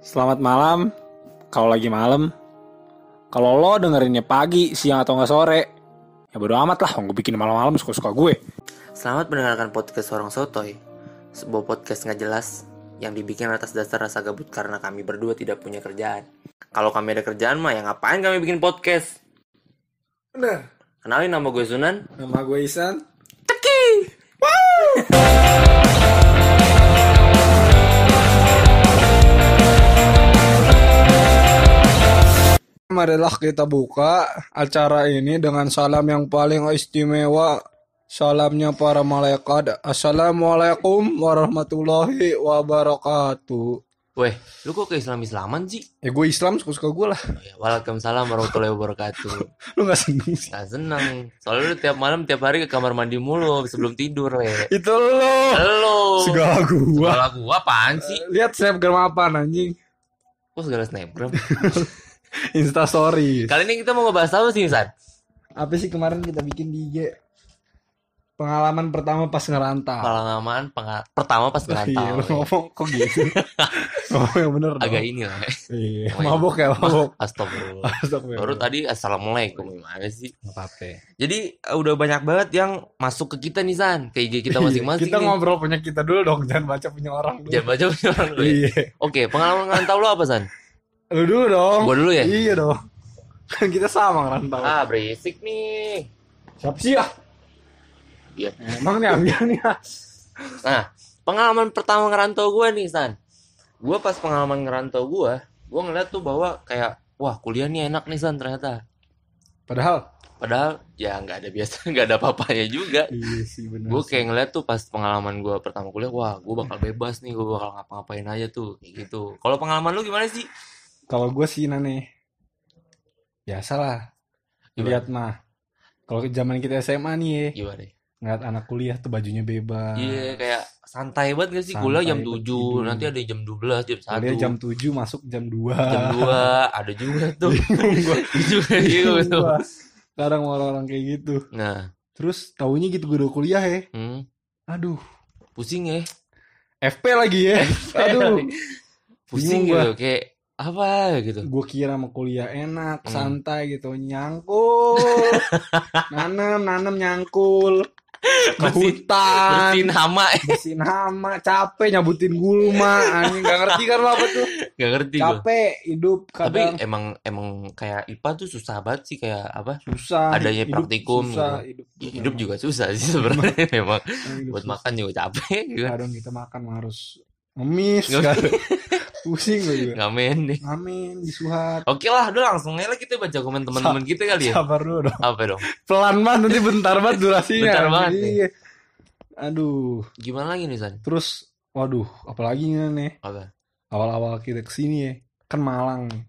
Selamat malam. Kalau lagi malam. Kalau lo dengerinnya pagi, siang atau nggak sore, ya bodo amat lah. Gue bikin malam-malam suka-suka gue. Selamat mendengarkan podcast Orang Sotoy Sebuah podcast nggak jelas yang dibikin atas dasar rasa gabut karena kami berdua tidak punya kerjaan Kalau kami ada kerjaan mah ya ngapain kami bikin podcast Bener. Kenalin nama gue Sunan Nama gue Isan. Marilah kita buka acara ini dengan salam yang paling istimewa. Salamnya para malaikat. Assalamualaikum warahmatullahi wabarakatuh. Weh, lu kok ke Islam-Islaman sih? Ya gue Islam suka-suka gue lah. Oh ya, Waalaikumsalam warahmatullahi wabarakatuh Lu gak seneng sih? Gak seneng Soalnya lu tiap malam tiap hari ke kamar mandi mulu sebelum tidur weh Itu lo. Halo Segala gua. Segala gua apaan sih? Lihat snapgram apa anjing? Kok segala snapgram? Insta story. Kali ini kita mau ngebahas apa sih San? Apa sih kemarin kita bikin di IG? Pengalaman pertama pas ngerantau. Pengalaman penga- pertama pas Iya, ngerantau lu ngomong kok gitu? ngomong yang bener dong. Agak ini lah Iya, Oh, iya. mabok ya, mabok. Astagfirullah Astagfirullah. Baru tadi assalamualaikum gimana sih? Apa-apa. Jadi uh, udah banyak banget yang masuk ke kita nih San, ke IG kita masing-masing. Iya, Kita nih. ngobrol punya kita dulu dong, jangan baca punya orang dulu. Jangan baca punya orang dulu. ya. Iya. Oke, pengalaman ngerantau lu apa San? Lu dulu dong. Gua dulu ya? Iya dong. Kan kita sama ngerantau. Ah berisik nih. Siapa sih ya? Iya. Emang nih ambil nih ah. Nah, pengalaman pertama ngerantau gue nih San. Gue pas pengalaman ngerantau gue, gue ngeliat tuh bahwa kayak wah kuliah nih enak nih San ternyata. Padahal. Padahal ya nggak ada biasa, nggak ada apa-apanya juga. Iya sih benar. gue kayak ngeliat tuh pas pengalaman gue pertama kuliah wah gue bakal bebas nih gue bakal ngapa-ngapain aja tuh kayak gitu kalau pengalaman lu gimana sih Kalau gue sih nane. Biasalah. Lihat mah. Kalau zaman kita SMA nih ya, gimana ngeliat anak kuliah tuh bajunya bebas. iya kayak santai banget gak sih kuliah jam banget 7 tidur. nanti ada jam 12 jam 1 Kuliah jam 7 masuk jam 2. jam 2 ada juga tuh gua. juga gitu. Kadang orang-orang kayak gitu. nah Terus taunya gitu gue udah kuliah ya. hmm, Aduh. pusing ya FP lagi ya. Aduh. pusing gitu kayak apa gitu Gue kira mau kuliah enak, Hmm. santai gitu. Nyangkul. nanem, nanem nyangkul. Ke hutan. bersihin hama Bersihin hama, capek nyabutin gulma. Anjing gak ngerti kan lo apa tuh. gak ngerti Capek hidup tapi kadang emang emang kayak IPA tuh susah banget sih kayak apa susah. adanya Hidup praktikum susah, gitu. hidup, Ya, hidup juga susah sih sebenarnya memang Hidup buat susah. makan juga capek gitu kadang kita makan harus ngemis kadang. pusing gue juga. Ngamen deh ngamen disuhat. Oke lah udah langsung aja kita baca komen teman-teman kita kali ya. sabar dulu dong. Apa dong? Pelan banget nanti bentar banget durasinya. Bentar banget nih. Iya. aduh. Gimana lagi nih San? Terus waduh apalagi nih apa? Awal-awal kita ke sini ya kan Malang. Nih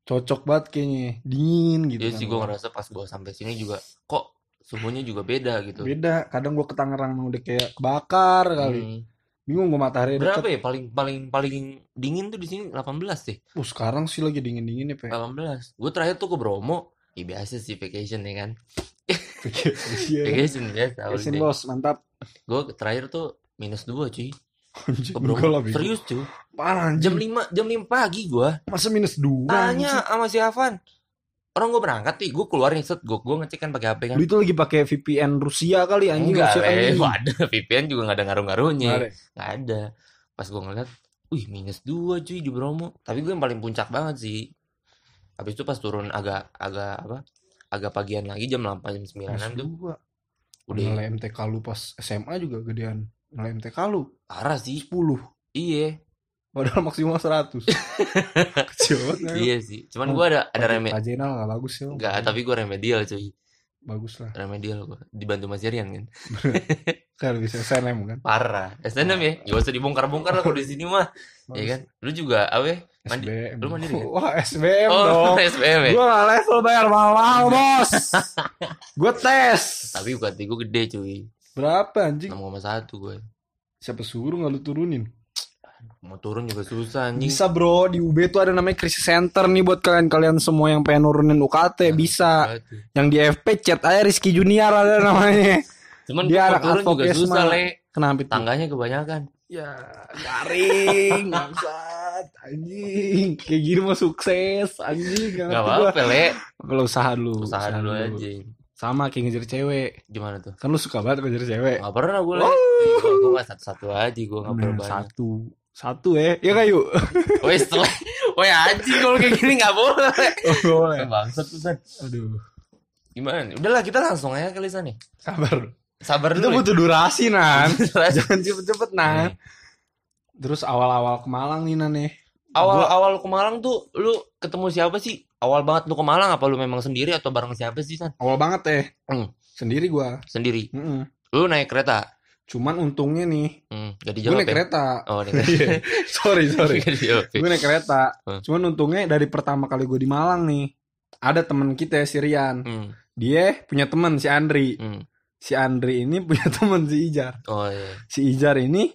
cocok banget kayaknya dingin gitu Iya kan. sih gue ngerasa pas gue sampai sini juga kok suhunya juga beda gitu. Beda kadang gua ke Tangerang udah kayak kebakar kali. Hmm. Bingung gua matahari berapa deket ya? Paling paling paling dingin tuh di sini 18 sih uh, sekarang sih lagi dingin dingin ya pe. 18 gue terakhir tuh ke Bromo. Ya biasa sih vacation ya kan. Iya. vacation biasa Vacation, bos. Mantap. Gue terakhir tuh minus 2 cuy. Lah, bego. serius cuy. Parah jam. 5 jam 5 pagi gue masa minus dua tanya sama si Avan orang gue berangkat nih gue keluar nih set. Gue gue ngecek kan pakai HP kan. Lu itu lagi pakai VPN Rusia kali anjing enggak Rusia kan leh dingin. ada VPN juga nggak ada ngaruh-ngaruhnya. Nggak ada. pas gue ngeliat wih minus 2 cuy di Bromo. Tapi gue yang paling puncak banget sih. Habis itu pas turun agak agak apa agak pagian lagi jam 8 jam 9 Minus tuh. dua. udah. Nilai MTK lu pas SMA juga gedean. Nilai MTK lu. Parah sih. 10. iya Padahal maksimal 100. Kecil banget. iya sih cuman gue ada ada remedial Pajenal gak bagus ya. Enggak, tapi gue remedial cuy Bagus lah. remedial gue dibantu Mas Jarian kan Kan bisa SNM kan. parah SNM ya gak usah dibongkar-bongkar lah kalau di sini mah Bagus. ya kan lu juga ya? Mandi- SBM. Lu mandiri kan? Wah, SBM oh dong. SBM ya Gua gak level bayar mahal, Bos. Gua tes. tapi bukan gue gede cuy Berapa anjing? 6,1 gue Siapa suruh gak lu turunin? Mau turun juga susah anjing Bisa bro, di UB tuh ada namanya krisis center nih buat kalian-kalian semua yang pengen nurunin UKT bisa. Apa tuh? Yang di FP chat aja Rizky Junior ada namanya. cuman Dia anak turun juga susah le Kenapa itu? tangganya kebanyakan Ya, garing, bangsat. banget anjing. Kayak gini mau sukses anjing. Gak apa-apa, Le. Kalau usaha dulu. Usaha dulu aja. Sama kayak ngejar cewek. Gimana tuh? Kan lu suka banget ngejar cewek. Gak pernah gue, Le. Gue gak satu-satu aja, gue gak pernah satu. Satu ya. Ya kayu. Woi, setelah... Woi, anjing kalau kayak gini gak boleh. Oh, boleh. Bangsat tuh, San. Aduh. Gimana? Udahlah, kita langsung aja kali, San nih. Sabar. Sabar Itu dulu. butuh durasi, Nan. ya. Jangan cepet-cepet, Nan. Terus awal-awal ke Malang nih, Nan nih. Awal-awal ke Malang tuh, lu ketemu siapa sih? Awal banget lu ke Malang, apa lu memang sendiri atau bareng siapa sih, San? Awal banget teh. Hmm. Sendiri gua. Sendiri. Mm-mm. Lu naik kereta? Cuman untungnya nih, Hmm, gak gue naik ya? kereta. Oh, naik kereta. Iya. sorry, sorry. Ya? gue naik kereta. Hmm. Cuman untungnya dari pertama kali gue di Malang nih, ada temen kita si Rian. Hmm, Dia punya temen si Andri. hmm. Si Andri ini punya temen si Ijar. Oh, iya. Si Ijar ini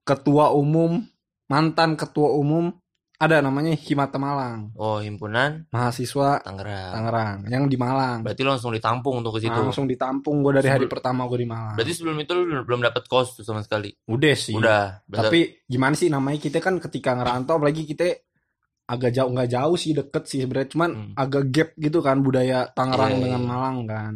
ketua umum, mantan ketua umum, ada namanya Himata Malang. Oh, himpunan Mahasiswa Tangerang. Tangerang yang di Malang. Berarti lu langsung ditampung untuk ke situ. Langsung ditampung gue dari hari Sebelum- pertama gue di Malang. Berarti sebelum itu lu belum dapet kos tuh sama sekali. Udah sih. Udah. Berarti Tapi gimana sih namanya kita kan ketika ngerantau apalagi kita agak jauh nggak jauh sih deket sih sebenarnya cuman Hmm. agak gap gitu kan budaya Tangerang iya, dengan iya. Malang kan.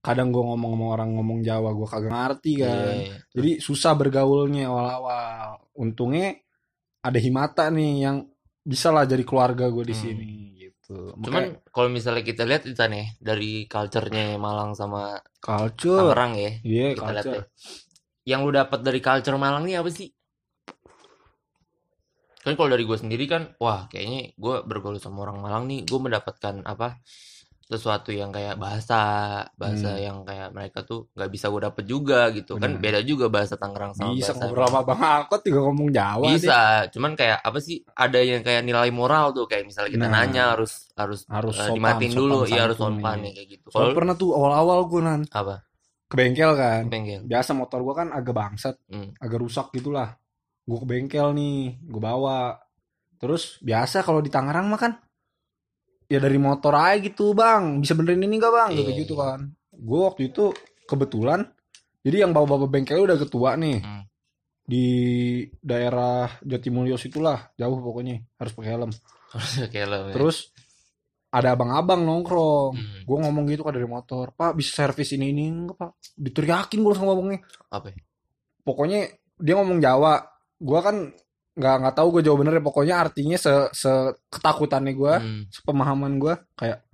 Kadang gue ngomong sama orang ngomong Jawa gue kagak ngerti kan. Iya, iya. Jadi susah bergaulnya awal-awal. Untungnya ada Himata nih yang bisa lah jadi keluarga gue di Hmm. sini gitu. Cuman Makanya kalau misalnya kita lihat itu nih dari culture-nya Malang sama culture. Tangerang ya. Iya, kita lihat culture. deh. Yang lu dapat dari culture Malang nih apa sih? Kan kalau dari gue sendiri kan, wah kayaknya gue bergaul sama orang Malang nih, gue mendapatkan apa sesuatu yang kayak bahasa, bahasa Hmm. yang kayak mereka tuh nggak bisa gue dapet juga gitu. Kan Benar. beda juga bahasa Tangerang sama Bisa bahasa ngobrol sama Bang Alkot juga ngomong Jawa deh. bisa, cuman kayak apa sih? Ada yang kayak nilai moral tuh kayak misalnya kita Nah. nanya harus harus, Harus eh, sopan, dimatiin sopan dulu, iya harus sopan ya kayak gitu. Kalau pernah tuh awal-awal gue nan apa? ke bengkel kan. Bengkel. biasa motor gua kan agak bangsat Hmm. agak rusak gitulah gua ke bengkel nih gua bawa terus biasa kalau di Tangerang mah kan ya dari motor aja gitu bang bisa benerin ini gak bang gitu Iya, gitu iya. kan gua waktu itu kebetulan jadi yang bawa bawa bengkel udah ketua nih Hmm. di daerah Jatimulyo situlah jauh pokoknya harus pakai helm Kayak lo, ya. terus ada abang-abang nongkrong Hmm. gue ngomong gitu kan dari motor pak bisa servis ini ini enggak pak diteriakin gue langsung ngomongnya apa? ya? pokoknya dia ngomong Jawa gua kan nggak nggak tahu gue jawab bener ya pokoknya artinya se, se ketakutannya gue Hmm. sepemahaman gue kayak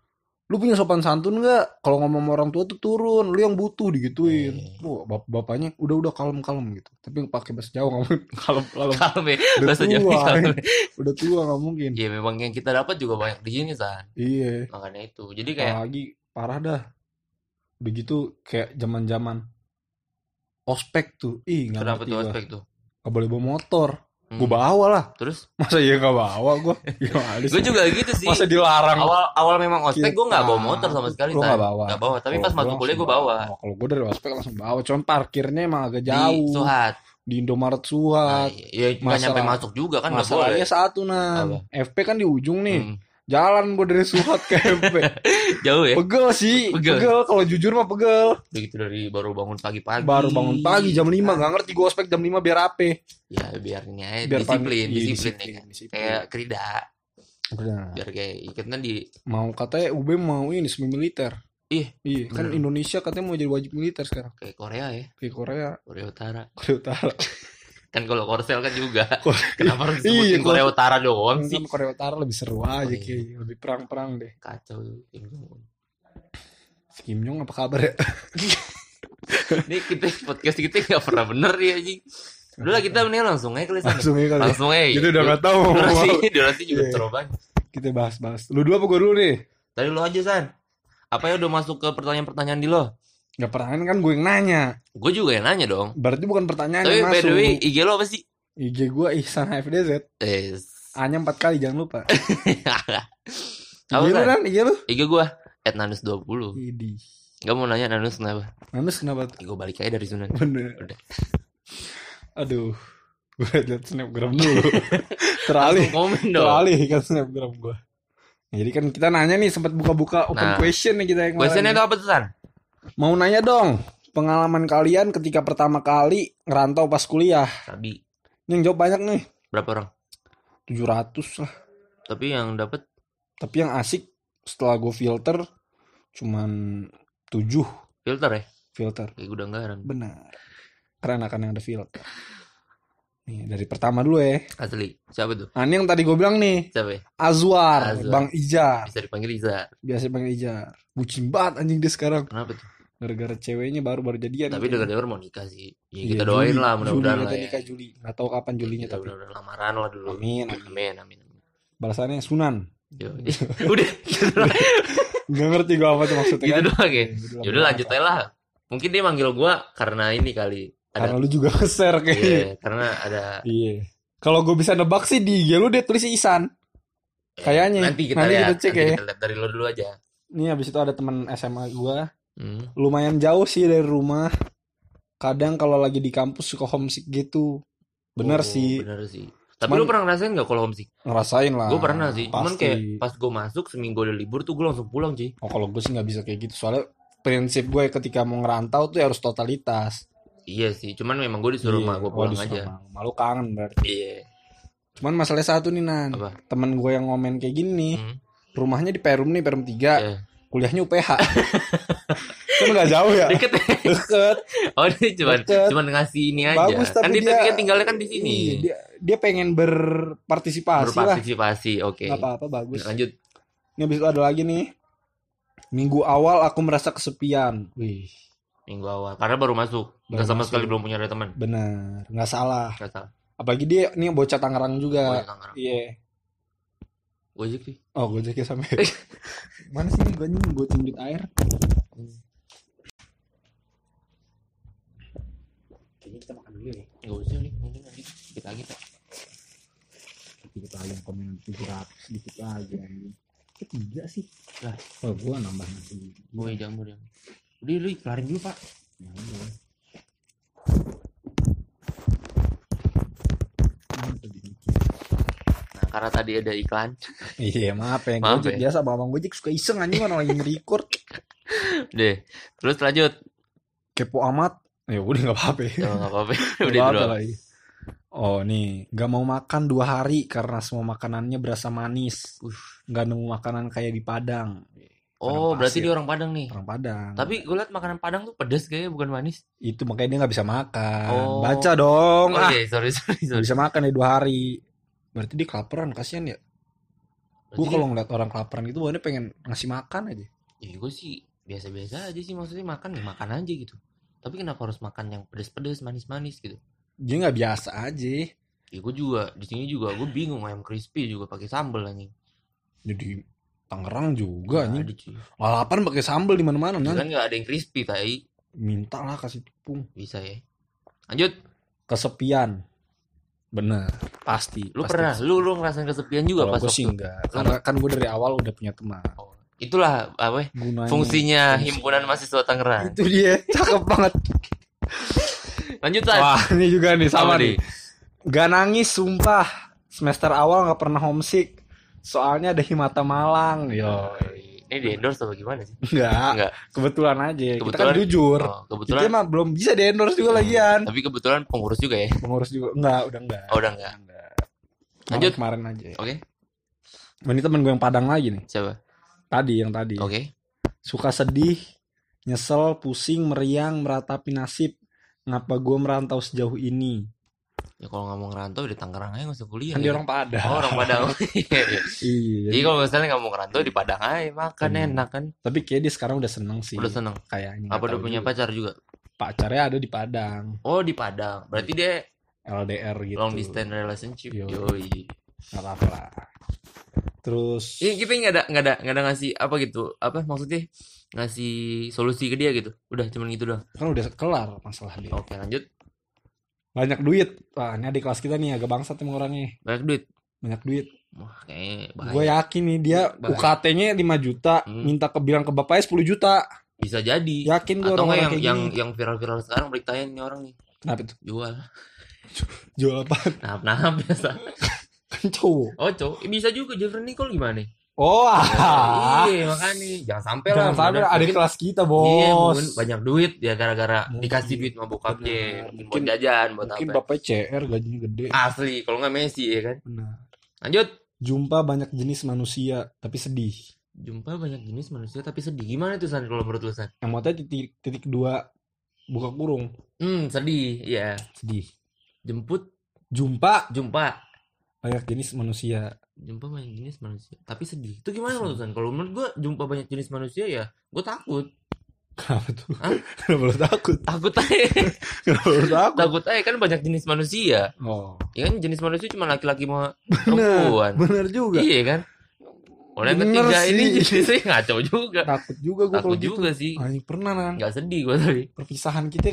lu punya sopan santun nggak kalau ngomong sama orang tua tuh turun lu yang butuh digituin Eh. Wah, bap bapaknya udah udah kalem kalem gitu tapi pakai bahasa Jawa ngomong kalem kalem Kalem ya, Udah bahasa tua, Jawa kalem. eh. udah tua nggak mungkin Iya memang yang kita dapat juga banyak di sini san, iya makanya itu. Jadi kayak apalagi parah dah udah gitu kayak zaman zaman ospek tuh ih nggak kenapa ngerti tuh gua. aspek tuh? nggak boleh bawa motor Hmm. gue bawa lah Terus masa iya nggak bawa gue sih? gue juga gitu sih. masa dilarang Awal awal memang ospek gue nggak bawa Kita- motor sama sekali. San. nggak bawa? Nggak bawa. Tapi Kalau pas masuk kuliah gue bawa. Oh, kalau gue dari ospek langsung bawa cuman parkirnya emang agak Di jauh Suhat. di Indomaret Nah, Suhat iya, nggak Masalah- nyampe masuk juga kan masalahnya satu Apa? FP kan di ujung nih Hmm. Jalan gue dari Suhat ke FP Jauh ya. pegel sih Pegel. pegel, kalau jujur mah pegel Begitu dari baru bangun pagi-pagi. baru bangun pagi jam 5 gak ngerti gue ospek jam 5 biar apa Ya biar ini aja Biar disiplin, pagi- iya, disiplin, disiplin, ya kan. disiplin. Kayak kerida, Benar. biar kayak ikatnya di mau katanya UB mau ini semi militer Ih, iya kan bener. Indonesia katanya mau jadi wajib militer sekarang kayak Korea ya, kayak Korea Korea Utara. Korea Utara Kan kalau Korsel kan juga. Kenapa harus Iya. Korea Utara doang sih? Korea Utara lebih seru aja Oh, iya. kayaknya lebih perang-perang deh Kacau. Kim Jong Un. si Kim Jong apa kabar ya Ini kita podcast kita nggak pernah bener ya anjing. Udah lah kita mendingan langsung aja kali langsung ya kali ya. Langsung aja. Kita udah gak tahu Durasi, durasi juga Iya. terlalu banyak. kita bahas-bahas lu dulu apa gue dulu nih Tadi lo aja San. Apa ya udah masuk ke pertanyaan-pertanyaan di lo? Gak pernah kan gue yang nanya Gue juga yang nanya dong. berarti bukan pertanyaan Tapi yang by the masuk way, IG lo apa sih? IG gue Ihsan HFDZ Eh, A nya 4 kali jangan lupa IG Apa lu San? kan IG lu IG gue @nanus20. Idi Gak mau nanya Nanus kenapa? Nanus kenapa Gue balik aja dari Sunan. bener Udah. aduh gue liat snapgram dulu teralih Komen dong. teralih kan snapgram gue jadi kan kita nanya nih sempat buka-buka open Nah. question nih kita yang Questionnya itu apa tuh San? Mau nanya dong pengalaman kalian ketika pertama kali ngerantau pas kuliah. Ini yang jawab banyak nih Berapa orang? 700 lah. Tapi yang dapat Tapi yang asik setelah gue filter cuman 7 filter ya? filter. Kayak gudang garam. Benar. Karena kan yang ada filter. Nih, dari pertama dulu ya. Asli. Siapa tuh? Nah, ini yang tadi gue bilang nih, Siapa ya? Azwar, Azwar. Bang Ijar. Bisa dipanggil Iza. Biasa panggil Ijar. Bucin banget anjing dia sekarang. Kenapa tuh? Gara-gara ceweknya baru baru jadian. Tapi dengar-dengar mau nikah sih. Ya Iya, kita doain Juli. lah mudah-mudahan Juli lah ya. nikah Juli. Nggak tahu kapan Julinya Kita tapi. mudah-mudahan lamaran lah dulu. Amin, amin. Amin, amin. Balasannya Sunan. Yo, udah gitu doang. Gak ngerti gue apa tuh maksudnya gitu kan. doang ya. Gitu. Yaudah lanjut aja lah. Mungkin dia manggil gua karena ini kali. Karena Ada lu juga nge-share kayaknya. Iya, karena ada Iya. Kalau gue bisa nebak sih di IG lu dia tulis Isan. Kayaknya. nanti kita Nanti lihat. kita cek nanti ya. kita lihat dari lo dulu aja. Nih habis itu ada teman SMA gue. Hmm. Lumayan jauh sih dari rumah. Kadang kalau lagi di kampus suka homesick gitu. Bener Oh, sih. Bener sih. Tapi Cuman- lu pernah ngerasain gak kalau homesick? Ngerasain lah. Gue pernah sih. Cuman Pasti. kayak pas gue masuk seminggu ada libur tuh gue langsung pulang cuy. Oh kalau gue sih nggak bisa kayak gitu. Soalnya prinsip gue ketika mau ngerantau tuh harus totalitas. Iya sih. Cuman memang gue disuruh Iya. mah gue Oh, pulang disuruh aja. Malu kangen berarti. Iya. Cuman masalah satu nih Nan. Apa? Temen gue yang ngomen kayak gini nih. Hmm. Rumahnya di Perum nih, Perum 3. Iya. Kuliahnya UPH. kan nggak jauh ya? Deket? Deket. Oh dia cuman Deket. cuman ngasih ini aja. Bagus, kan tapi dia, dia- kan tinggalnya kan di sini. Iya, dia, dia pengen berpartisipasi lah. Berpartisipasi. Oke. Nggak apa-apa bagus. Lanjut. Ini habis itu ada lagi nih. Minggu awal aku merasa kesepian. Wih, Minggu awal. Karena baru masuk. Nggak Baru sama masuk. sekali belum punya ada teman. benar, nggak salah. Nggak salah. Apalagi dia nih bocah Tangerang Oh, juga. ya, Tangerang. Iya. Gojek sih. Oh, gue jadi sampai. Mana sih gue nih gue cincin air? Kayaknya kita makan dulu ya. Nggak usah nih. Mungkin nanti kita lagi Pak. Kita lagi yang komen 700 sedikit lagi anjing. Ketiga sih. Lah. Oh, gue nambah nasi. Gue jamur ya. Udah, udah, kelarin dulu Pak. Ya, udah. Karena tadi ada iklan. Iya maaf ya Maaf Gojek ya. biasa Bang Gojek suka iseng anjing orang lagi nge-record Deh. Terus lanjut. kepo amat ya udah nggak apa-apa ya. Nggak apa-apa. Udah doang. lagi. oh nih nggak mau makan dua hari karena semua makanannya berasa manis Uh. nggak nemu makanan kayak di Padang Oh, Padang berarti pasir. dia orang Padang nih. orang Padang Tapi gue liat makanan Padang tuh pedas kayaknya bukan manis. itu makanya dia nggak bisa makan Oh. baca dong ah Oke, sorry sorry nggak sorry. bisa makan ya dua hari berarti dia kelaparan kasihan ya gue kalau ngeliat orang kelaparan gitu gue pengen ngasih makan aja ya gue sih biasa-biasa aja sih maksudnya makan ya makan aja gitu. Tapi kenapa harus makan yang pedas-pedas, manis-manis gitu? dia nggak biasa aja Ya gue juga di sini juga gue bingung ayam crispy juga pakai sambal anjing. jadi Tangerang juga cuy. lalapan pakai sambel di mana-mana Ya kan nggak ada yang crispy tai minta lah kasih tepung bisa ya. Lanjut, kesepian bener pasti lu pasti. pernah? Lu lu ngerasain kesepian juga Kalau pas gue sih enggak. Karena kan gue dari awal udah punya teman. Oh, itulah apa ya, gunanya fungsinya fungsi. himpunan mahasiswa Tangerang. itu dia cakep banget. Lanjut Tan. wah ini juga nih sama Apa nih. gak nangis sumpah. Semester awal nggak pernah homesick. Soalnya ada Himata Malang. Yo Ini di endorse atau gimana sih? enggak Enggak. kebetulan aja kita Kebetulan. kan jujur Oh, kita kebetulan. mah belum bisa di endorse juga lagian Tapi kebetulan pengurus juga ya. pengurus juga enggak udah enggak Oh, udah enggak. enggak Lanjut. kemarin aja Oke. ini temen gue yang Padang lagi nih Siapa? tadi yang tadi Oke. suka sedih, nyesel, pusing, meriang, meratapi nasib. Ngapa gue merantau sejauh ini? Ya kalau nggak mau ngerantau di Tangerang aja nggak usah kuliah. Kan ya. orang Padang. Oh, orang Padang. Iya, iya. Iya. Jadi kalau misalnya nggak mau ngerantau di Padang aja makan Hmm. enak kan. Tapi kayak dia sekarang udah seneng sih. Udah seneng. Kayaknya. Apa udah punya juga. pacar juga? Pacarnya ada di Padang. Oh di Padang. Berarti dia LDR gitu. long distance relationship. Yo. Yoi. Nggak apa-apa lah. Terus. Ini kita nggak ada nggak ada nggak ada ngasih apa gitu? Apa maksudnya ngasih solusi ke dia gitu? Udah cuman gitu doang. Kan udah kelar masalah dia. Oke lanjut. Banyak duit. Wah ini adik kelas kita nih agak bangsat emang orangnya. Banyak duit. Banyak duit. Wah. Gue yakin nih dia Bahaya. UKT-nya 5 juta. Hmm. Minta ke bilang ke bapaknya 10 juta. Bisa jadi. Yakin gue Atau orang-orang yang kayak yang gini. yang viral-viral sekarang beritanya ini orang nih Kenapa itu? jual. Jual apa? Nah, nah biasa. Kan cowok. Oh, cowok. Bisa juga Jeffrey Nicole gimana nih? Oh, ah. iya, makanya jangan sampai lah. Jangan sampai Mungkin- adik kelas kita, bos. Iya, mungkin banyak duit ya gara-gara Mungkin. dikasih duit sama bokapnya, mungkin buat Mungkin- jajan, buat Mungkin apa? bapaknya CR gajinya gede. Asli, kalau nggak Messi ya kan. Benar. Lanjut. Jumpa banyak jenis manusia tapi sedih. Jumpa banyak jenis manusia tapi sedih. Gimana tuh San kalau menurut lu San? Yang mau titik titik dua buka kurung Hmm, sedih. Iya. sedih. Jemput, Jumpa jumpa. Banyak jenis manusia. Jumpa banyak jenis manusia tapi sedih. Itu gimana San? Kalau menurut gua jumpa banyak jenis manusia ya, gua takut. Kenapa tuh? Hah? Kenapa lu takut? Takut aja. Kenapa lu takut? takut aja kan banyak jenis manusia. Oh, Ya kan jenis manusia cuma laki-laki sama bener, perempuan. bener juga. Iya kan? Bener ketiga ini sih. jenisnya ngaco juga. Takut juga gue kalau Takut gitu. juga sih. Anjing pernah nan. Nggak sedih gua tadi. Perpisahan kita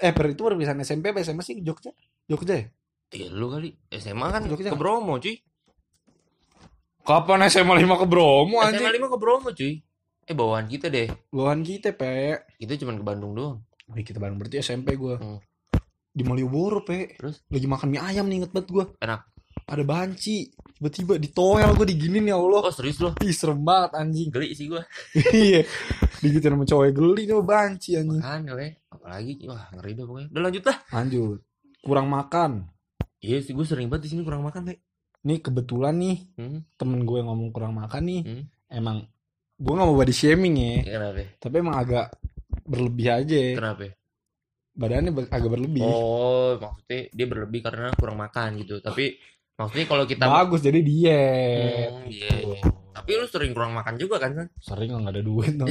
eh per itu perpisahan SMP apa SMA sih Jogja? Jogja ya? Ya lu kali SMA kan Jogja. ke Bromo cuy. Kapan SMA 5 ke Bromo SMA 5 ke Bromo cuy. Eh bawaan kita deh. Bawahan kita, Pe. Kita cuma ke Bandung doang. Wih, kita bareng berarti SMP gua. Hmm. Di Malioboro, Pe. Terus? Lagi makan mie ayam nih inget banget gua. Enak. Ada banci. Tiba-tiba ditoel gua diginin ya Allah. Oh serius lo? Ih, serem banget anjing. Geli sih gua. Iya. Digituin sama cowok geli nih banci anjing. Makanya weh. Apalagi wah ngeri dah pokoknya. Udah lanjut lah. Lanjut. Kurang makan. Iya sih gua sering banget di sini kurang makan, Teh. Nih kebetulan nih Hmm. temen gue ngomong kurang makan nih. Hmm. Emang gue gak mau body shaming ya. Kenapa? Tapi emang agak berlebih aja. Kenapa? Badannya ber- agak berlebih. Oh, maksudnya dia berlebih karena kurang makan gitu. Tapi maksudnya kalau kita Bagus jadi diet. Hmm, iya, iya. Tapi lu sering kurang makan juga kan? Sering nggak ada duit dong.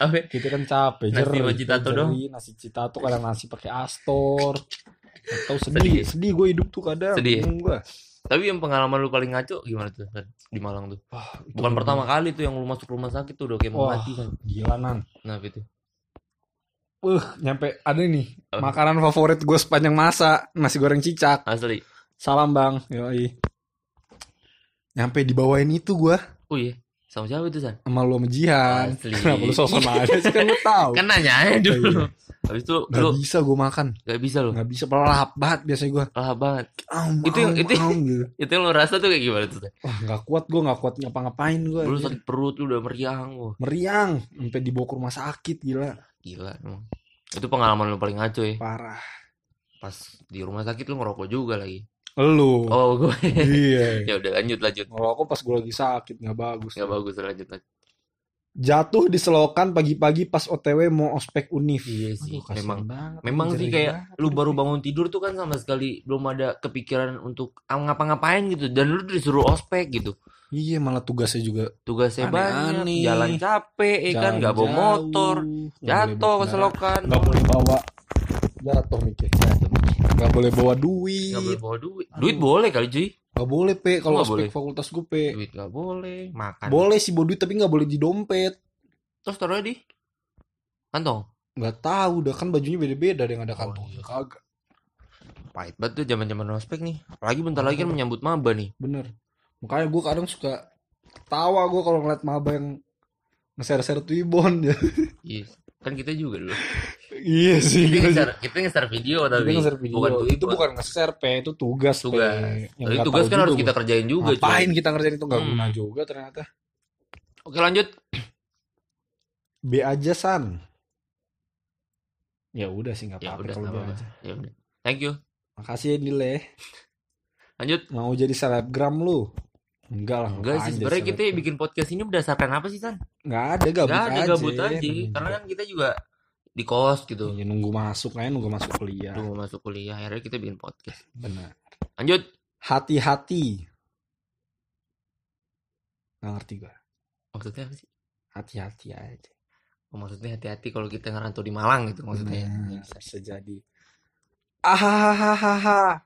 Apa? Kita kan capek. Nasi jerih, citato dong. Nasi citato kadang nasi pakai astor. Atau Sedih. sedih, sedih gue hidup tuh kadang. Sedih gue. Tapi yang pengalaman lu paling ngaco gimana tuh di Malang tuh? Wah, Bukan gua- pertama kali tuh yang lu masuk rumah sakit tuh udah kayak mau mati kan. Gila nan. Nah, gitu. Uh, nyampe ada nih Apa? makanan favorit gue sepanjang masa nasi goreng cicak. Asli. Salam bang, yoi. Nyampe dibawain itu gue Oh iya. Sama siapa itu San? sama lu sama Jihan. Asli. Kenapa lu sosok aja sih kan lu tahu. Kan nanya aja dulu. Habis itu Gak lu bisa gue makan, gak bisa lu. gak bisa pelahap banget biasanya gue. Lah banget. Aum, Itu- aum, itu- aum, gitu. Itu yang lu rasa tuh kayak gimana tuh? Wah gak kuat gue, gak kuat ngapa-ngapain gue. Lu sakit perut lu udah meriang. Wah, Meriang, sampai dibawa ke rumah sakit gila, gila emang. Itu pengalaman lu paling ngaco ya. parah. Pas di rumah sakit lu ngerokok juga lagi. Lu, Oh, gue. iya. ya udah lanjut lanjut. Ngerokok pas gue lagi sakit nggak bagus. Gak bagus lanjut lanjut. Jatuh di selokan pagi-pagi pas OTW mau ospek univ. Iya sih, Aduh, memang banget. Memang sih kayak banget. lu baru bangun tidur tuh kan sama sekali belum ada kepikiran untuk ah, ngapa-ngapain gitu dan lu disuruh ospek gitu. Iya malah tugasnya juga Tugasnya banyak, Aneh-aneh. jalan capek, ya kan jalan nggak bawa motor, jatuh ke selokan, nggak boleh bawa jatuh mikir nggak boleh bawa duit nggak boleh bawa duit. Duit boleh kali cuy, nggak boleh pe kalau Nggak ospek boleh. fakultas gue pe duit nggak boleh, makan. boleh sih bawa duit tapi nggak boleh di dompet Terus taruhnya di kantong. nggak tahu dah kan bajunya beda-beda yang ada Oh, kantongnya iya. kagak Pahit banget tuh zaman-zaman ospek nih. Apalagi bentar lagi kan menyambut maba nih. bener makanya gue kadang suka tawa gue kalau ngeliat maba yang nge-share-share Twibbon ya Iya. Kan kita juga dulu. Iya sih Kita kita nge-share, kita nge-share video tapi nge-share video bukan tweet, itu bukan nge-share pe itu tugas pe tugas. Yang Tapi nggak tugas kan harus kita kerjain juga ngapain kita ngerjain itu nggak Hmm. guna juga ternyata Oke lanjut. B aja san ya udah sih nggak Ya apa-apa udah, kalau nggak B apa-apa. aja Ya udah. Thank you. makasih ya Nile Lanjut. mau jadi selebgram lu enggak lah Enggak sih sebenarnya kita bikin podcast ini berdasarkan apa sih San? nggak ada gabut Gak ada aja gabut aja. Karena kan kita juga di kos gitu. Iya, nunggu masuk aja nunggu masuk kuliah Tunggu masuk kuliah akhirnya kita bikin podcast. benar Lanjut. hati-hati nggak ngerti gua Maksudnya apa sih? hati-hati aja Oh, maksudnya hati-hati kalau kita ngerantau di Malang gitu maksudnya. Nah, bisa jadi ahahaha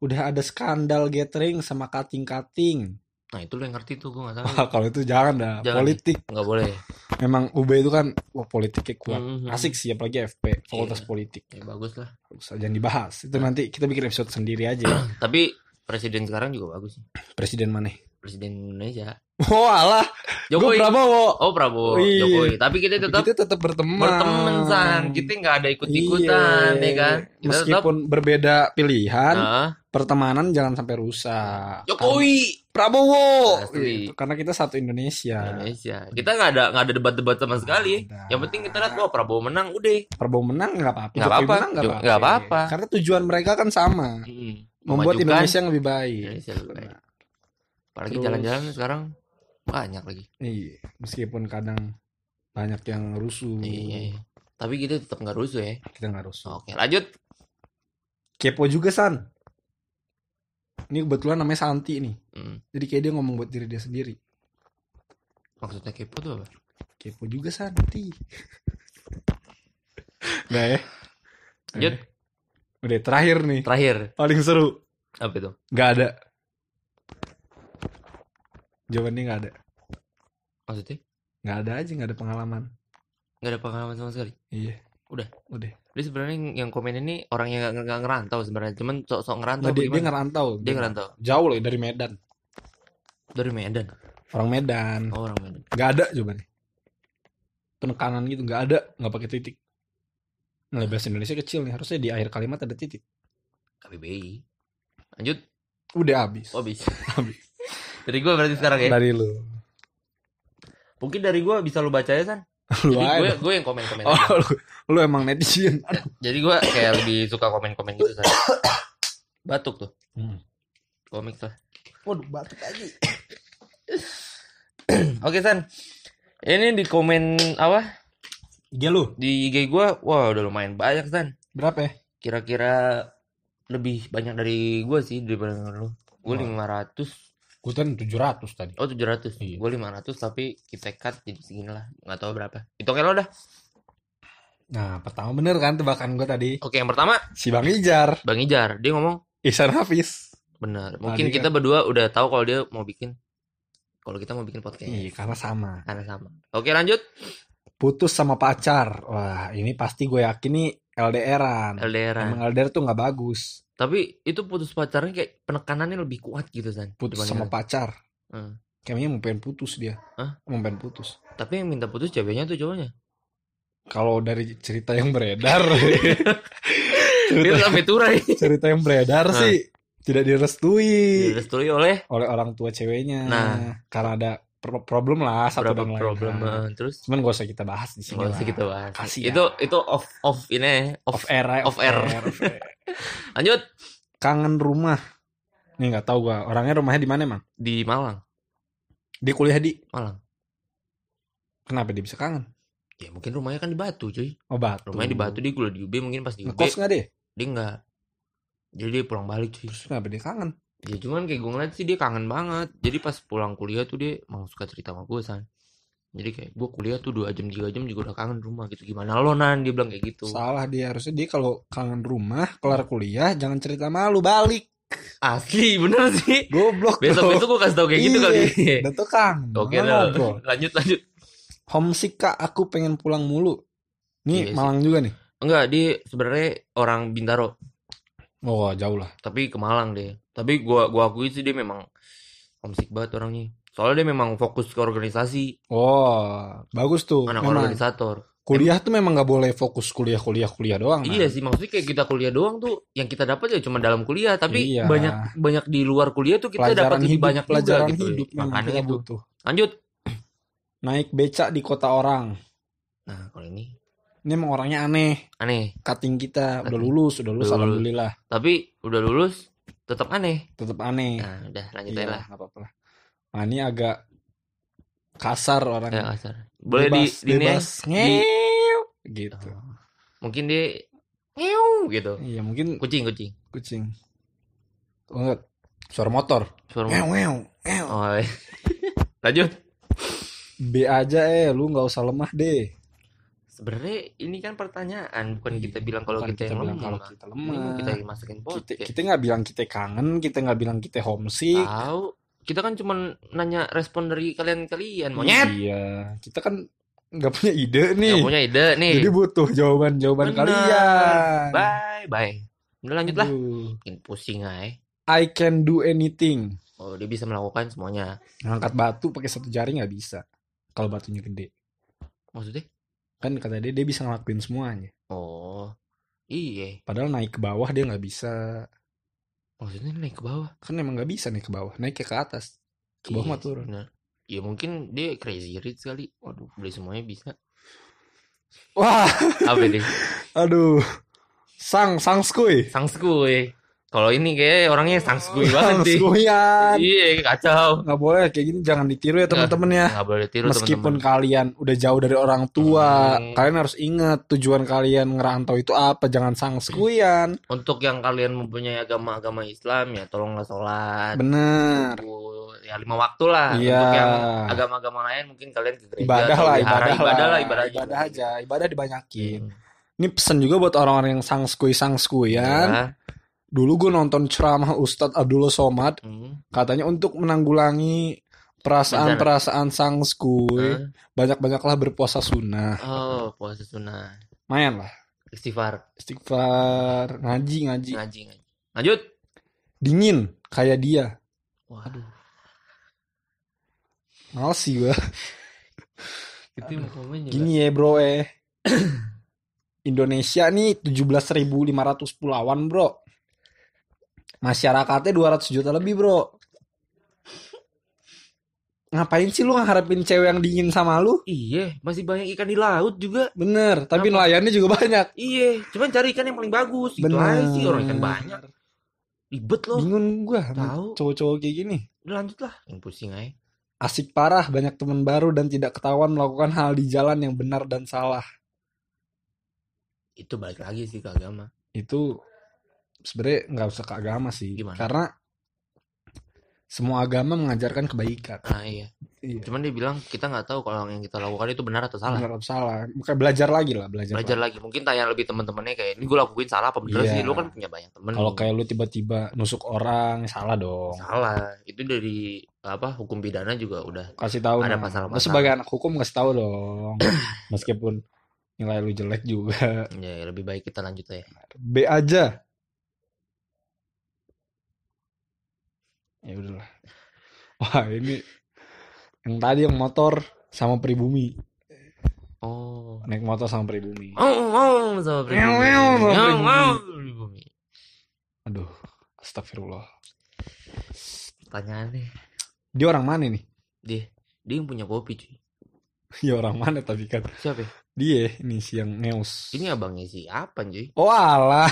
udah ada skandal gathering sama kating-kating Nah itu lo yang ngerti tuh gue gak tahu. Wah, kalau itu jangan dah Jangan. politik Gak boleh. memang UB itu kan wah politiknya kuat Mhm. asik sih apalagi FP fakultas Iya. politik Ya bagus lah. Usah, jangan dibahas itu nanti kita bikin episode sendiri aja Tapi presiden sekarang juga bagus sih. presiden mana Presiden Indonesia. oh gue Jokowi. Prabowo Oh Prabowo, Iya. Jokowi. Tapi kita tetap kita tetap berteman berteman san. Kita nggak ada ikut-ikutan, Iya. ya kan? Kita tetap meskipun berbeda pilihan Nah, pertemanan jangan sampai rusak Jokowi Prabowo. Gitu, karena kita satu Indonesia Indonesia. Kita nggak ada nggak ada debat-debat sama sekali. Ada. Yang penting kita lihat wah Prabowo menang, udah. Prabowo menang nggak apa-apa Nggak apa-apa. nggak apa-apa karena tujuan mereka kan sama Mm. membuat Indonesia yang lebih baik Indonesia lebih baik. Apalagi jalan-jalan sekarang banyak lagi. Iya, meskipun kadang banyak yang rusuh. Iya. Tapi kita tetap nggak rusuh ya. Kita nggak rusuh. Oke, lanjut. Kepo juga San. Ini kebetulan namanya Santi nih. Hmm, Jadi kayak dia ngomong buat diri dia sendiri. maksudnya kepo tuh apa? Kepo juga Santi. Nggak ya? Lanjut. Eh, Udah terakhir nih. Terakhir, Paling seru. apa itu? Nggak ada. Jawabannya nggak ada. Maksudnya? Nggak ada aja, nggak ada pengalaman. Nggak ada pengalaman sama sekali. Iya. Udah? Udah. Dia sebenarnya yang komen ini orang yang nggak ngerantau sebenarnya, cuman sok-sok ngerantau. Apa dia, dia ngerantau. Dia ngerantau Jauh loh dari Medan. dari Medan. Orang Medan. Oh, orang Medan. Nggak ada jawabannya. Penekanan gitu nggak ada, nggak pakai titik. Nah, bahasa Indonesia kecil nih, harusnya di akhir kalimat ada titik. KBBI. Lanjut. Udah habis. Oh, habis. Habis. Dari gua berarti sekarang ya. Dari lu. Mungkin dari gua bisa lu baca ya, San. Lu Jadi gue gue yang komen-komen. Oh, aja. lu, lu emang netizen. Jadi gue kayak lebih suka komen-komen gitu San. Batuk tuh. Hmm. Komik lah. Waduh, batuk aja. Oke San. Ini di komen apa? Iya lu. Di IG gue, wah udah lumayan banyak San. Berapa ya? Kira-kira lebih banyak dari gue sih daripada lu. Gue Wah. 500 Gue kan 700 tadi. Oh 700 Iya. Gue 500 tapi kita cut jadi segini lah. Gak tahu berapa. Itu oke lo dah. Nah, pertama bener kan tebakan gue tadi. Oke yang pertama? Si Bang Ijar, Bang Ijar. Dia ngomong? Ihsan Hafiz. Benar Mungkin Tadi kita berdua udah tahu kalau dia mau bikin. Kalau kita mau bikin podcast. Iya, karena sama. Karena sama. Oke lanjut Putus sama pacar. Wah, ini pasti gue yakin nih LDRan. LDR Emang LDR tuh nggak bagus. Tapi itu putus pacarnya kayak penekanannya lebih kuat gitu San Putus sama pacar. Hmm. Kayaknya mau pengen putus dia. Hah? Mau pengen putus. Tapi yang minta putus ceweknya tuh cowoknya Kalau dari cerita yang beredar, Dia cerita, sampai turai cerita yang beredar Hah. sih tidak direstui Direstui oleh oleh orang tua ceweknya. Nah. karena ada problem lah satu Berapa dan lain. problem eh, Terus Cuman gak usah kita bahas di sini Nggak lah. usah kita bahas Kasih Itu ya. itu off off ini off Off air, ya, off air. off air. Lanjut Kangen rumah. Nih nggak tahu gua. Orangnya rumahnya di mana emang? Di Malang Dia kuliah di. Malang Kenapa dia bisa kangen? Ya mungkin rumahnya kan di Batu cuy Oh Batu. Rumahnya di Batu dia kuliah di UB mungkin pas di UB Ngekos nggak deh? Dia enggak Jadi dia pulang balik cuy Terus kenapa dia kangen? Ya cuman kayak gue ngeliat sih dia kangen banget Jadi pas pulang kuliah tuh dia mau suka cerita sama gue san Jadi kayak gue kuliah tuh 2 jam 3 jam juga udah kangen rumah gitu Gimana lo nan dia bilang kayak gitu Salah dia harusnya dia kalau kangen rumah, kelar kuliah jangan cerita malu balik. Asli bener sih Goblok. Besok besok gue kasih tau kayak gitu Iya. kali Udah tuh kangen. Oke ngobrol. lanjut lanjut Homesick kak, aku pengen pulang mulu. Nih Iya sih. Malang juga nih. Enggak dia sebenarnya orang Bintaro Oh jauh lah. Tapi ke Malang deh Tapi gua gua akui sih dia memang Homesick banget orangnya Soalnya dia memang fokus ke organisasi Oh bagus tuh. Anak Memang organisator kuliah tuh memang nggak boleh fokus kuliah kuliah kuliah doang. Man. Iya sih maksudnya kayak kita kuliah doang tuh yang kita dapat ya cuma dalam kuliah tapi Iya. banyak banyak di luar kuliah tuh kita dapat hidup, banyak pelajaran juga gitu. hidup memang Makanya itu. butuh. Lanjut. Naik beca di kota orang. Nah, kalau ini Ini emang orangnya aneh. aneh. Cutting kita udah lulus, udah lulus, Udah lulus. alhamdulillah. Tapi udah lulus tetap aneh. Tetap aneh. Nah, udah lanjut Iya, aja lah. apa-apa lah. Nah, ini agak kasar orang. Ya kasar. Boleh di bebas, di ya. bebas. di- Ngew, gitu. Oh. Mungkin dia ngew gitu. Iya, mungkin Kucing, kucing. kucing. Oh, enggak. Suara motor. Suara Ngew, ngew, ngew. Oh, iya. lanjut. B aja eh, lu nggak usah lemah deh. Sebenarnya ini kan pertanyaan, bukan kita bilang kalau Iya, Bukan kita, yang bilang lemah. kalau kita lemah. kita masukin Kita podcast. kita nggak bilang kita kangen, kita nggak bilang kita homesick. Tahu. Kita kan cuma nanya respon dari kalian-kalian. Monyet. Iya, kita kan nggak punya ide nih. Nggak punya ide nih. Jadi butuh jawaban-jawaban Bener. kalian. Bye, bye. Udah lanjut lah. Makin pusing aja. I can do anything. Oh, dia bisa melakukan semuanya. Ngangkat batu pakai satu jari nggak bisa. Kalau batunya gede. Maksudnya? Kan kata dia dia bisa ngelakuin semuanya. Oh. Iya. Padahal naik ke bawah dia nggak bisa. Maksudnya naik ke bawah. Kan emang nggak bisa naik ke bawah. Naik ke atas. Ke bawah Iya mah turun. bener. Ya mungkin dia crazy rich kali. Waduh, beli semuanya bisa. Wah, Apa ini? aduh. Sang, sang skuy. Sang skuy. Kalau ini kayak orangnya sangskui banget sih. Iya, kacau. Nggak boleh kayak gini jangan ditiru ya teman-teman ya. Nggak boleh tiru Meskipun teman-teman. kalian udah jauh dari orang tua, Hmm. kalian harus ingat tujuan kalian ngerantau itu apa, jangan sangskuyan. Untuk yang kalian mempunyai agama-agama Islam ya tolonglah sholat. Bener. Ya lima waktu lah. Iya. Untuk yang agama-agama lain mungkin kalian ke gereja Ibadah lah, ibadah, ibadah lah, ibadah, aja. ibadah aja, ibadah dibanyakin. Hmm. Ini pesan juga buat orang-orang yang sangskuyan. Ya. Dulu gue nonton ceramah Ustadz Abdullah Somad, Hmm. katanya untuk menanggulangi perasaan-perasaan sangskui, Hah? banyak-banyaklah berpuasa sunnah. Oh, puasa sunnah. Mayan lah. Istighfar. Istighfar, ngaji, ngaji. Ngaji, ngaji. Lanjut. Dingin, kayak dia. Waduh. Males sih gue. Itu komen juga. Gini ya bro eh. Indonesia nih 17.500 pulauan bro. Masyarakatnya 200 juta lebih bro. Ngapain sih lu ngeharapin cewek yang dingin sama lu? Iya, masih banyak ikan di laut juga. Bener, tapi Kenapa? nelayannya juga banyak. Iya, cuman cari ikan yang paling bagus. Gitu Bener. aja sih orang ikan banyak. Ribet loh. Bingung gua Tahu. cowok-cowok kayak gini. Udah lanjut lah. Yang pusing aja. Asik parah, banyak teman baru dan tidak ketahuan melakukan hal di jalan yang benar dan salah. Itu balik lagi sih ke agama. Itu sebenarnya nggak usah ke agama sih. Gimana? Karena semua agama mengajarkan kebaikan. Nah iya. Iya. Cuman dia bilang kita nggak tahu kalau yang kita lakukan itu benar atau salah. Benar atau salah. Makanya belajar lagi lah, belajar. Belajar lagi. lagi. Mungkin tanya lebih teman-temannya kayak ini gue lakuin salah apa bener Iya. sih. Lu kan punya banyak temen. Kalau kayak lu tiba-tiba nusuk orang, salah dong. salah. Itu dari apa hukum pidana juga udah. Kasih tahu Ada pasal-pasal. Lu sebagai anak hukum kasih tahu dong. Meskipun nilai lu jelek juga. Ya lebih baik kita lanjut ya. B aja. Ya udahlah. Wah, ini yang tadi yang motor sama pribumi. Oh. Naik motor sama pribumi. Oh, oh, sama pribumi. Meow, meow, sama pribumi. Aduh, astagfirullah. Pertanyaannya Dia orang mana nih? dia dia yang punya kopi cuy. Ya orang mana tapi kan. Siapa? ya? Dia ini si yang ngeus. Ini abangnya siapa cuy? Oh alah.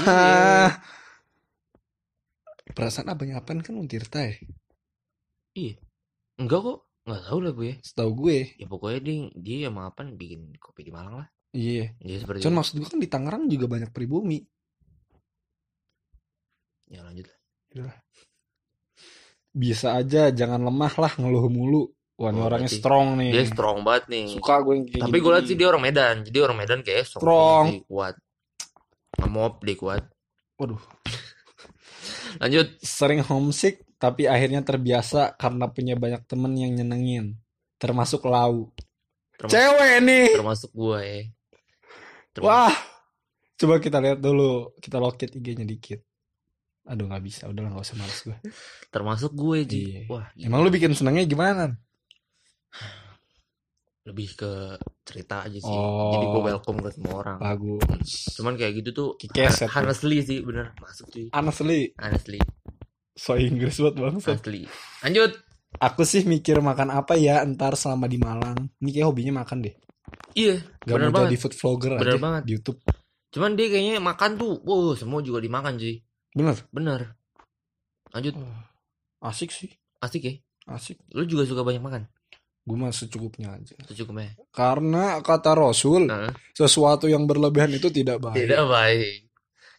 Iya. Perasaan abangnya apaan kan Untirta ya? Iya. Enggak kok. Enggak tahu lah gue. Setahu gue. Ya pokoknya dia dia sama apa bikin kopi di Malang lah. Iya. Ya seperti Cuman itu. maksud gue kan di Tangerang juga banyak pribumi. Ya lanjut lah. Bisa aja, jangan lemah lah ngeluh mulu. Wah, ini Oh, orangnya berarti strong nih. Dia strong banget nih. Suka gue yang kayak Tapi gue liat sih dia orang Medan. Jadi orang Medan kayak strong. Strong. kuat. Ngemop dia kuat. Waduh. Lanjut. Sering homesick, tapi akhirnya terbiasa karena punya banyak temen yang nyenengin. Termasuk lau. Termasuk, Cewek nih. termasuk gue ya. Termasuk- Wah. Coba kita lihat dulu. Kita loket IG-nya dikit. Aduh nggak bisa. Udah nggak usah males gue. Termasuk gue Ji. Iya. Wah, gila. Emang lu bikin senengnya gimana? Lebih ke cerita aja sih. Oh. Jadi gue welcome ke semua orang. Bagus. Cuman kayak gitu tuh Kikeset. honestly sih bener masuk cuy. Honestly, Honestly, so Inggris banget bangsat. honestly. Lanjut. Aku sih mikir makan apa ya ntar selama di Malang. Ini kayak hobinya makan deh. Iya, Gak bener mau banget. jadi food vlogger Bener aja banget. di YouTube. Cuman dia kayaknya makan tuh, wow, semua juga dimakan cuy. Bener. Bener. Lanjut, Asik sih. asik ya. Asik. Lu juga suka banyak makan. Gue mah secukupnya aja. Secukupnya. Karena kata Rasul, Nah, sesuatu yang berlebihan itu tidak baik. tidak baik.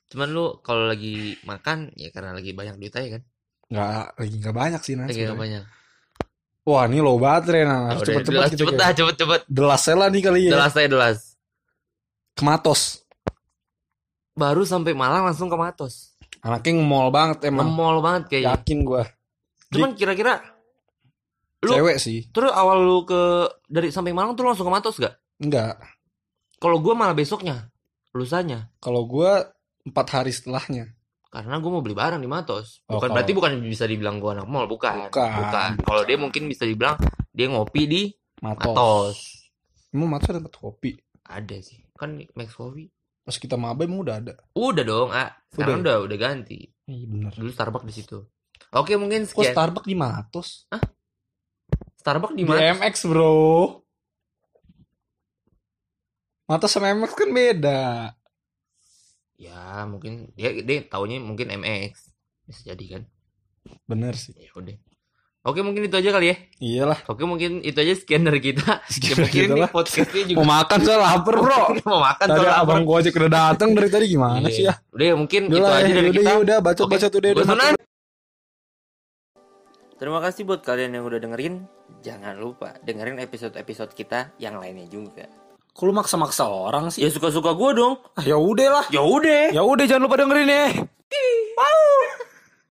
Cuman lu kalau lagi makan ya karena lagi banyak duit aja kan. Nggak, lagi nggak banyak sih nah. Lagi nggak banyak. Wah ini low baterai nah. Ah, Harus udah, cepet-cepet kita cepet kayak- dah, cepet cepet. Delas lah nih kali ya. Delas aja delas. Kematos. Baru sampai Malang langsung ke Matos. Anaknya nge-mall banget emang. Ngemol banget kayaknya. Yakin gue. Cuman kira-kira Lu- Cewek sih. terus awal lu ke dari sampai Malang tuh lu langsung ke Matos gak? Enggak. Kalau gua malah besoknya, lusanya. Kalau gue empat hari setelahnya. Karena gua mau beli barang di Matos. Oh, Bukan kalau- berarti bukan bisa dibilang gua anak mall, bukan. Bukan. Kalau dia mungkin bisa dibilang dia ngopi di Matos. Matos. Emang Matos ada tempat kopi. Ada sih. Kan Max Coffee. Pas kita mabe emang udah ada. Udah dong, ah. Sekarang udah udah ganti. Iya bener. Dulu Starbucks di situ. Oke, mungkin Kok sekian. Starbucks di Matos? Starbucks di mana? MX bro. Matos sama MX kan beda. Ya, mungkin dia dia taunya mungkin MX. bisa jadi kan Bener sih. ya udah oke mungkin itu aja kali ya Iyalah. oke mungkin itu aja sekian dari kita Sekian dari mungkin kita lah. podcastnya juga Mau makan saya lapar bro. mau makan Tadi soalnya abang gua aja udah datang dari tadi gimana Iya. sih ya? udah ya mungkin Udah itu lah aja ya, dari udah kita ya udah bacot Oke, bacot udah udah. Terima kasih buat kalian yang udah dengerin. Jangan lupa dengerin episode-episode kita yang lainnya juga. Kalau maksa-maksa orang sih? Ya suka-suka gue dong. Ah, ya udah lah. Ya udah. Ya udah jangan lupa dengerin ya. Wow.